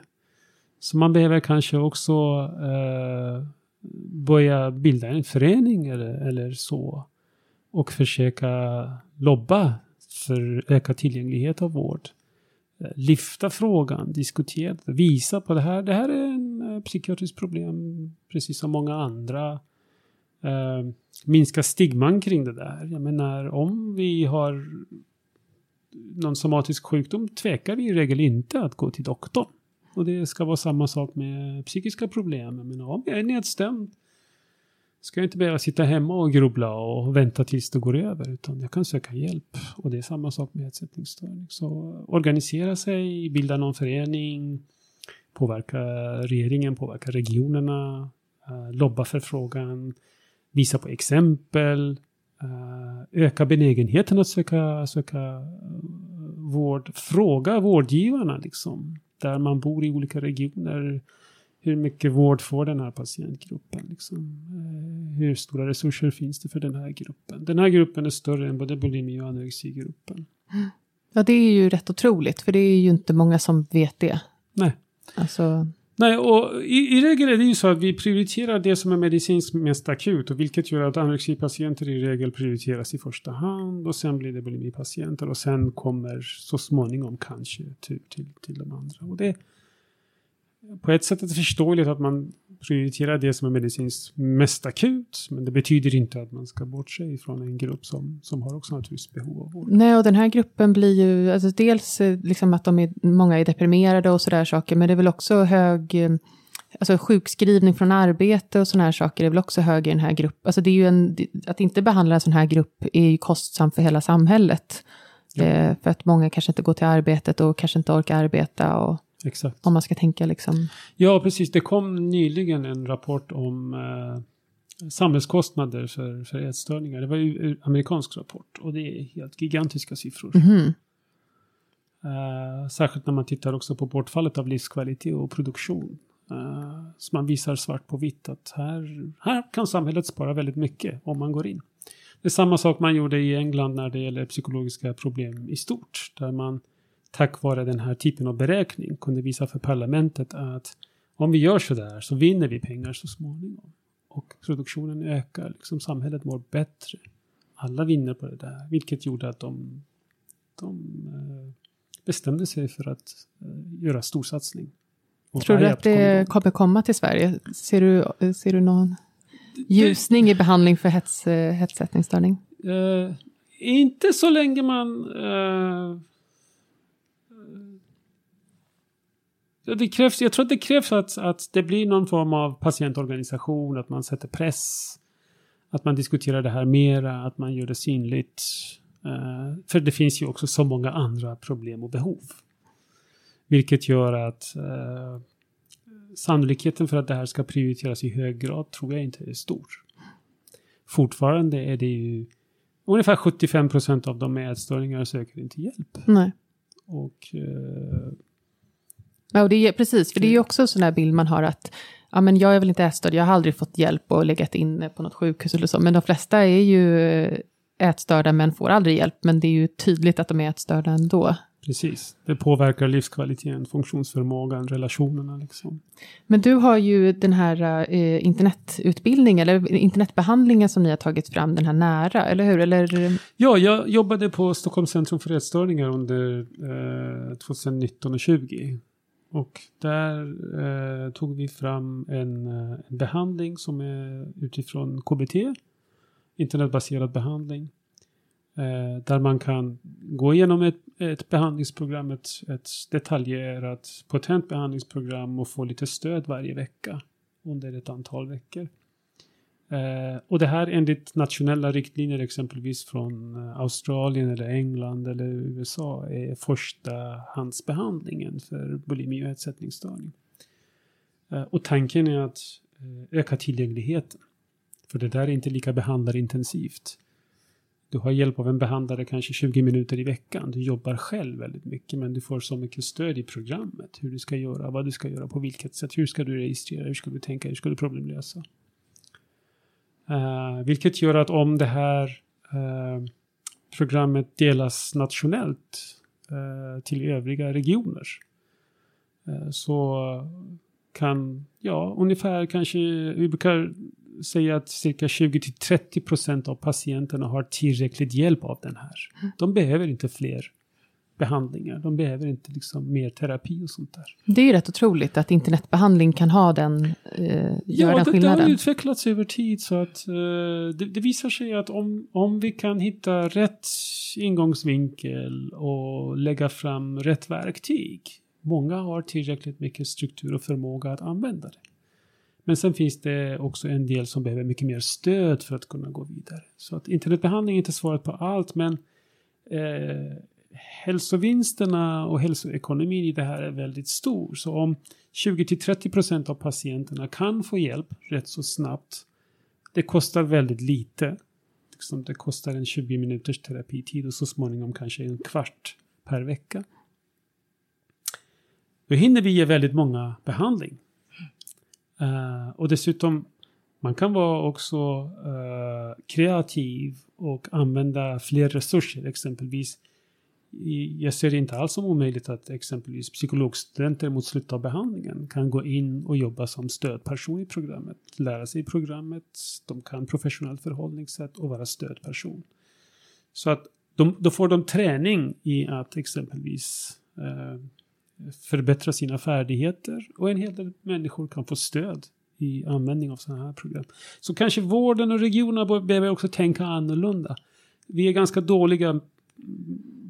Speaker 3: Så man behöver kanske också eh, börja bilda en förening eller, eller så och försöka lobba för ökad tillgänglighet av vård eh, lyfta frågan, diskutera, visa på det här. Det här är en eh, psykiatriskt problem, precis som många andra. Eh, minska stigman kring det där. Jag menar, om vi har någon somatisk sjukdom tvekar vi i regel inte att gå till doktorn. Och det ska vara samma sak med psykiska problem. Jag menar, om jag är nedstämd ska jag inte behöva sitta hemma och grubbla och vänta tills det går över, utan jag kan söka hjälp. Och det är samma sak med ätstörning. Så organisera sig, bilda någon förening, påverka regeringen, påverka regionerna, eh, lobba för frågan, visa på exempel, eh, öka benägenheten att söka, söka eh, vård, fråga vårdgivarna liksom, där man bor i olika regioner, hur mycket vård får den här patientgruppen? Liksom? Eh, Hur stora resurser finns det för den här gruppen? Den här gruppen är större än både bulimi och anorexigruppen.
Speaker 2: Ja, det är ju rätt otroligt, för det är ju inte många som vet det.
Speaker 3: Nej.
Speaker 2: Alltså,
Speaker 3: Nej, och i, i regel är det ju så att vi prioriterar det som är medicinskt mest akut och vilket gör att anorexipatienter i regel prioriteras i första hand och sen blir det bulimipatienter och sen kommer så småningom kanske till, till, till de andra. Och det, på ett sätt är det förståeligt att man prioriterar det som är medicinskt mest akut. Men det betyder inte att man ska bortse ifrån en grupp som, som har också naturligtvis behov av vård.
Speaker 2: Nej, och den här gruppen blir ju, alltså dels eh, liksom att de är, många är deprimerade och sådär saker, men det är väl också hög, eh, alltså sjukskrivning från arbete och sådana här saker är väl också hög i den här gruppen. Alltså det är ju en, att inte behandla en sån här grupp är ju kostsamt för hela samhället.
Speaker 3: Ja.
Speaker 2: Eh, för att många kanske inte går till arbetet och kanske inte orkar arbeta och
Speaker 3: Exakt.
Speaker 2: om man ska tänka liksom.
Speaker 3: Ja, precis. Det kom nyligen en rapport om eh, samhällskostnader för, för ätstörningar. Det var ju en amerikansk rapport och det är helt gigantiska siffror.
Speaker 2: Mhm.
Speaker 3: Eh, särskilt när man tittar också på bortfallet av livskvalitet och produktion. Eh, så man visar svart på vitt att här, här kan samhället spara väldigt mycket om man går in. Det är samma sak man gjorde i England när det gäller psykologiska problem i stort. Där man tack vare den här typen av beräkning kunde visa för parlamentet att om vi gör så där så vinner vi pengar så småningom. Och produktionen ökar, liksom samhället mår bättre. Alla vinner på det där, vilket gjorde att de, de eh, bestämde sig för att eh, göra storsatsning. Och
Speaker 2: Tror du att det kommer komma till Sverige? Ser du, ser du någon ljusning i behandling för hets, eh, hetsätningsstörning?
Speaker 3: Eh, inte så länge man... eh, det krävs, jag tror att det krävs att, att det blir någon form av patientorganisation, att man sätter press, att man diskuterar det här mera, att man gör det synligt. Eh, för det finns ju också så många andra problem och behov. Vilket gör att eh, sannolikheten för att det här ska prioriteras i hög grad tror jag inte är stor. Fortfarande är det ju ungefär 75 procent av de med ätstörningar söker inte hjälp.
Speaker 2: Nej.
Speaker 3: Och eh,
Speaker 2: Ja, och det är, precis, för det är ju också en sån där bild man har att ja, men jag är väl inte ätstörd, jag har aldrig fått hjälp och legat in på något sjukhus eller så, men de flesta är ju ätstörda men får aldrig hjälp, men det är ju tydligt att de är ätstörda ändå.
Speaker 3: precis, det påverkar livskvaliteten, funktionsförmågan, relationerna liksom.
Speaker 2: Men du har ju den här eh, internetutbildningen, eller internetbehandlingen som ni har tagit fram, den här nära, eller hur? Eller,
Speaker 3: Ja, jag jobbade på Stockholms centrum för ätstörningar under eh, 2019 och 20. Och där eh, tog vi fram en, eh, en behandling som är utifrån KBT, internetbaserad behandling. Eh, där man kan gå igenom ett, ett behandlingsprogram, ett, ett detaljerat potent behandlingsprogram och få lite stöd varje vecka under ett antal veckor. Eh, och det här enligt nationella riktlinjer exempelvis från eh, Australien eller England eller USA är första handsbehandlingen för bulimi och ätstörning. Eh, och tanken är att eh, öka tillgängligheten. För det där är inte lika behandlarintensivt. Du har hjälp av en behandlare kanske 20 minuter i veckan. Du jobbar själv väldigt mycket men du får så mycket stöd i programmet. Hur du ska göra, vad du ska göra, på vilket sätt. Hur ska du registrera, hur ska du tänka, hur ska du problemlösa. Uh, vilket gör att om det här uh, programmet delas nationellt uh, till övriga regioner så kan, ja, ungefär kanske, vi brukar säga att cirka 20-30 procent av patienterna har tillräckligt hjälp av den här. De behöver inte fler behandlingar. De behöver inte liksom mer terapi och sånt där.
Speaker 2: det är ju rätt otroligt att internetbehandling kan ha den, eh,
Speaker 3: Ja,
Speaker 2: den
Speaker 3: det, det
Speaker 2: skillnaden.
Speaker 3: har utvecklats över tid så att eh, det, det visar sig att om, om vi kan hitta rätt ingångsvinkel och lägga fram rätt verktyg. Många har tillräckligt mycket struktur och förmåga att använda det. Men sen finns det också en del som behöver mycket mer stöd för att kunna gå vidare. Så att internetbehandling är inte svaret på allt men eh, hälsovinsterna och hälsoekonomin i det här är väldigt stor. Så om 20-30% av patienterna kan få hjälp rätt så snabbt. Det kostar väldigt lite. Liksom det kostar en 20 minuters terapitid och så småningom kanske en kvart per vecka. Då hinner vi ge väldigt många behandling. Eh, och dessutom, man kan vara också uh, kreativ och använda fler resurser. Exempelvis, jag ser det inte alls som omöjligt att exempelvis psykologstudenter mot slutet av behandlingen kan gå in och jobba som stödperson i programmet. Lära sig programmet, de kan professionellt förhållningssätt och vara stödperson. Så att de, då får de träning i att exempelvis eh, förbättra sina färdigheter och en hel del människor kan få stöd i användning av sådana här program. Så kanske vården och regionerna behöver också tänka annorlunda. Vi är ganska dåliga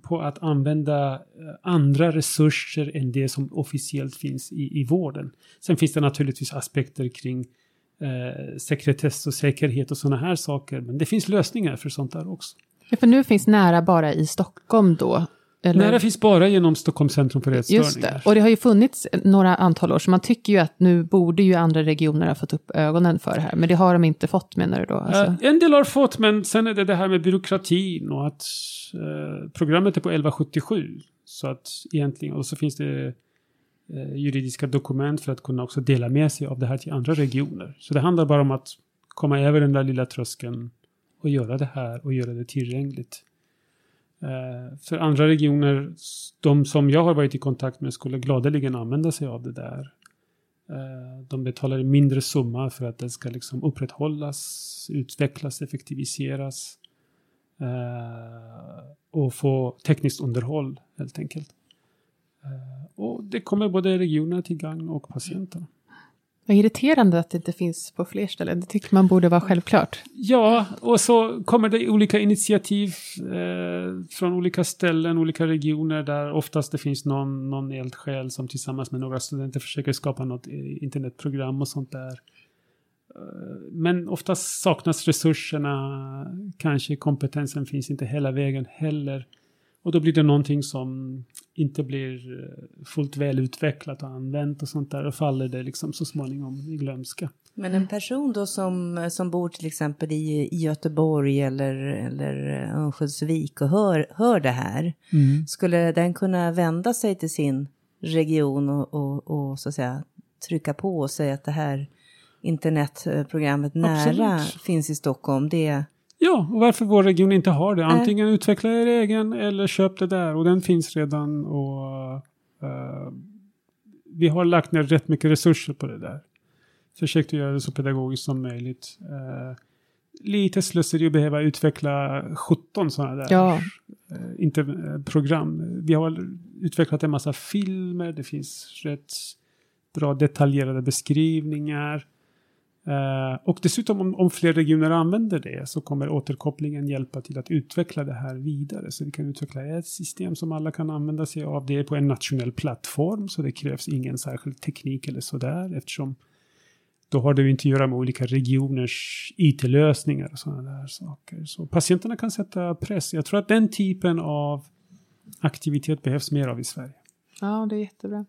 Speaker 3: på att använda eh, andra resurser än det som officiellt finns i, i vården. Sen finns det naturligtvis aspekter kring eh, sekretess och säkerhet och sådana här saker. Men det finns lösningar för sånt där också.
Speaker 2: Ja, för nu finns nära bara i Stockholm då?
Speaker 3: Eller? Nära finns bara genom Stockholms centrum för ätstörningar. Just det,
Speaker 2: och det har ju funnits några antal år, så man tycker ju att nu borde ju andra regioner ha fått upp ögonen för det här. Men det har de inte fått menar du då? Alltså. Uh,
Speaker 3: en del har fått, men sen är det det här med byråkratin och att uh, programmet är på 1177. Så att egentligen, och så finns det uh, juridiska dokument för att kunna också dela med sig av det här till andra regioner. Så det handlar bara om att komma över den där lilla tröskeln och göra det här och göra det tillgängligt. Eh, för andra regioner, de som jag har varit i kontakt med skulle gladeligen använda sig av det där. Eh, de betalar en mindre summa för att det ska liksom upprätthållas, utvecklas, effektiviseras eh, och få tekniskt underhåll helt enkelt. Och det kommer både regionerna till gagn och patienterna.
Speaker 2: Vad irriterande att det inte finns på fler ställen. Det tycker man borde vara självklart.
Speaker 3: Ja, och så kommer det olika initiativ eh, från olika ställen, olika regioner där oftast det finns någon, någon eldsjäl som tillsammans med några studenter försöker skapa något internetprogram och sånt där. Eh, men oftast saknas resurserna, kanske kompetensen finns inte hela vägen heller. Och då blir det någonting som inte blir eh, fullt väl utvecklat och använt och sånt där. Och faller det liksom så småningom i glömska.
Speaker 1: Men en person då som, som bor till exempel i, i Göteborg eller, eller Örnsköldsvik och hör, hör det här. Mm. Skulle den kunna vända sig till sin region och, och, och, så att säga trycka på och säga att det här internetprogrammet nära Absolut. finns i Stockholm. Det,
Speaker 3: Ja, och varför vår region inte har det. Antingen äh. utveckla er egen eller köp det där. Och den finns redan. Och uh, Vi har lagt ner rätt mycket resurser på det där. Försökt att göra det så pedagogiskt som möjligt. Uh, lite slöseri att behöva utveckla 17 sådana där
Speaker 2: ja.
Speaker 3: uh, inte, program. Vi har utvecklat en massa filmer. Det finns rätt bra detaljerade beskrivningar. Eh, och dessutom om, om, fler regioner använder det så kommer återkopplingen hjälpa till att utveckla det här vidare. Så vi kan utveckla ett system som alla kan använda sig av. Det är på en nationell plattform så det krävs ingen särskild teknik eller sådär eftersom då har det ju inte att göra med olika regioners IT-lösningar och sådana där saker. Så patienterna kan sätta press. Jag tror att den typen av aktivitet behövs mer av i Sverige.
Speaker 2: Ja, det är jättebra.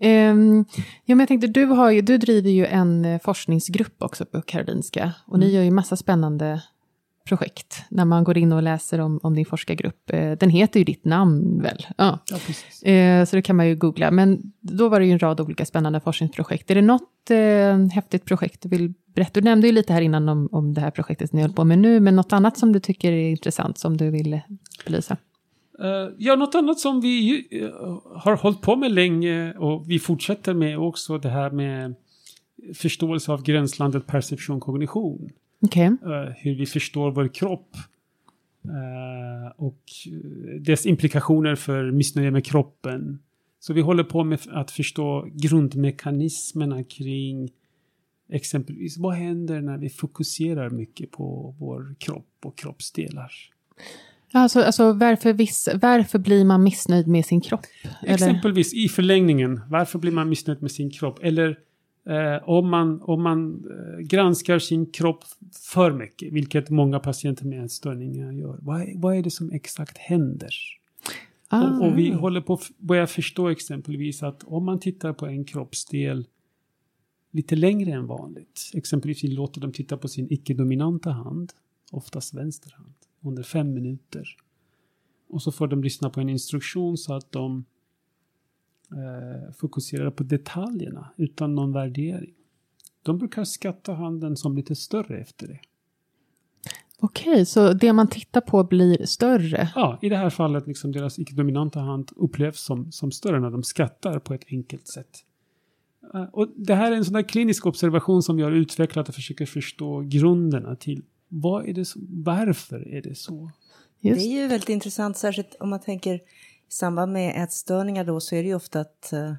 Speaker 2: Um, ja, men jag tänkte, du, har ju, du driver ju en eh, forskningsgrupp också på Karolinska. Och mm. ni gör ju massa spännande projekt när man går in och läser om, om din forskargrupp. Eh, den heter ju ditt namn väl? Ja, ja. Eh, så det kan man ju googla. Men då var det ju en rad olika spännande forskningsprojekt. Är det något eh, häftigt projekt du vill berätta? Du nämnde ju lite här innan om, om det här projektet ni håller på med nu, men något annat som du tycker är intressant som du vill belysa?
Speaker 3: Ja, något annat som vi uh, har hållit på med länge och vi fortsätter med också det här med förståelse av gränslandet perception kognition.
Speaker 2: Okay.
Speaker 3: Uh, hur vi förstår vår kropp. och dess implikationer för missnöje med kroppen. Så vi håller på med att förstå grundmekanismerna kring exempelvis vad händer när vi fokuserar mycket på vår kropp och kroppsdelar.
Speaker 2: Alltså, alltså varför, viss, varför blir man missnöjd med sin kropp?
Speaker 3: Exempelvis i förlängningen, varför blir man missnöjd med sin kropp? Eller eh, om man, om man eh, granskar sin kropp för mycket, vilket många patienter med ätstörningar gör. Vad, vad är det som exakt händer? Ah. Och, och, vi håller på att börja förstå exempelvis att om man tittar på en kroppsdel lite längre än vanligt, exempelvis vi låter dem titta på sin icke-dominanta hand, oftast vänster hand under fem minuter. Och så får de lyssna på en instruktion så att de eh, fokuserar på detaljerna utan någon värdering. De brukar skatta handen som lite större efter det.
Speaker 2: Okej, så det man tittar på blir större?
Speaker 3: Ja, i det här fallet liksom deras icke-dominanta hand upplevs som, som större när de skattar på ett enkelt sätt. Eh, och det här är en sån där klinisk observation som vi har utvecklat och försöker förstå grunderna till vad är det som, varför är det så?
Speaker 1: Just. Det är ju väldigt intressant, särskilt om man tänker I samband med ätstörningar då så är det ju ofta att eh,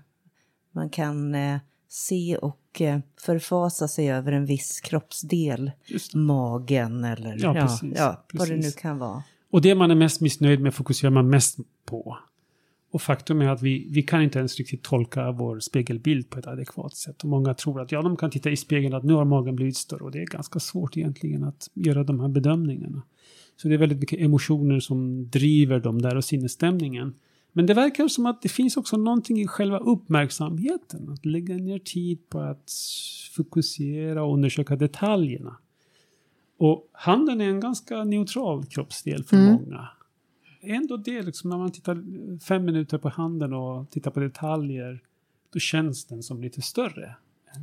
Speaker 1: man kan eh, se och eh, förfasa sig över en viss kroppsdel. Magen eller
Speaker 3: Ja,
Speaker 1: ja,
Speaker 3: precis,
Speaker 1: ja, vad det nu
Speaker 3: precis.
Speaker 1: kan vara.
Speaker 3: Och det man är mest missnöjd med fokuserar man mest på. Och faktum är att vi, vi kan inte ens riktigt tolka vår spegelbild på ett adekvat sätt. Och många tror att ja, de kan titta i spegeln att nu har magen blivit större. Och det är ganska svårt egentligen att göra de här bedömningarna. Så det är väldigt mycket emotioner som driver dem där och sinnesstämningen. Men det verkar som att det finns också någonting i själva uppmärksamheten. Att lägga ner tid på att fokusera och undersöka detaljerna. Och handen är en ganska neutral kroppsdel för
Speaker 2: Mm.
Speaker 3: många. Ändå det, liksom, när man tittar fem minuter på handen och tittar på detaljer, då känns den som lite större.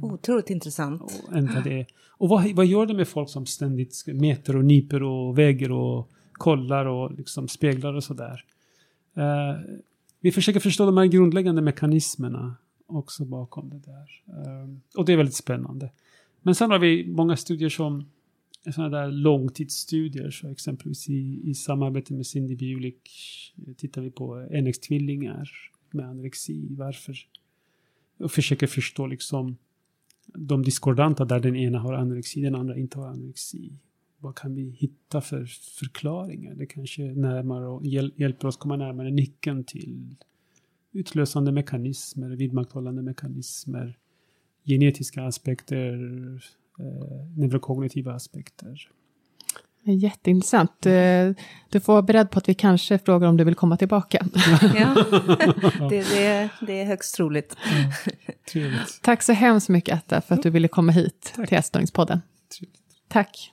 Speaker 1: Otroligt intressant.
Speaker 3: Och, än vad, det är. och vad, vad gör det med folk som ständigt mäter och nyper och väger och kollar och liksom speglar och sådär? Eh, vi försöker förstå de här grundläggande mekanismerna också bakom det där. Eh, och det är väldigt spännande. Men sen har vi många studier som sådana där långtidsstudier. Så exempelvis i, i samarbete med Cindy Bjulik eh, tittar vi på NX-tvillingar med anorexi. Varför? Och försöker förstå liksom de diskordanta där den ena har anorexi, den andra inte har anorexi. Vad kan vi hitta för förklaringar? Det kanske närmare och hjäl hjälper oss komma närmare nyckeln till utlösande mekanismer, vidmakthållande mekanismer, genetiska aspekter, eh, neurokognitiva aspekter.
Speaker 2: Jätteintressant. Eh, Du får vara beredd på att vi kanske frågar om du vill komma tillbaka.
Speaker 1: Ja, det, det, det är högst troligt.
Speaker 3: Trevligt.
Speaker 2: Tack så hemskt mycket Atta för att du ville komma hit till Ätstörningspodden.
Speaker 3: Trevligt.
Speaker 2: Tack.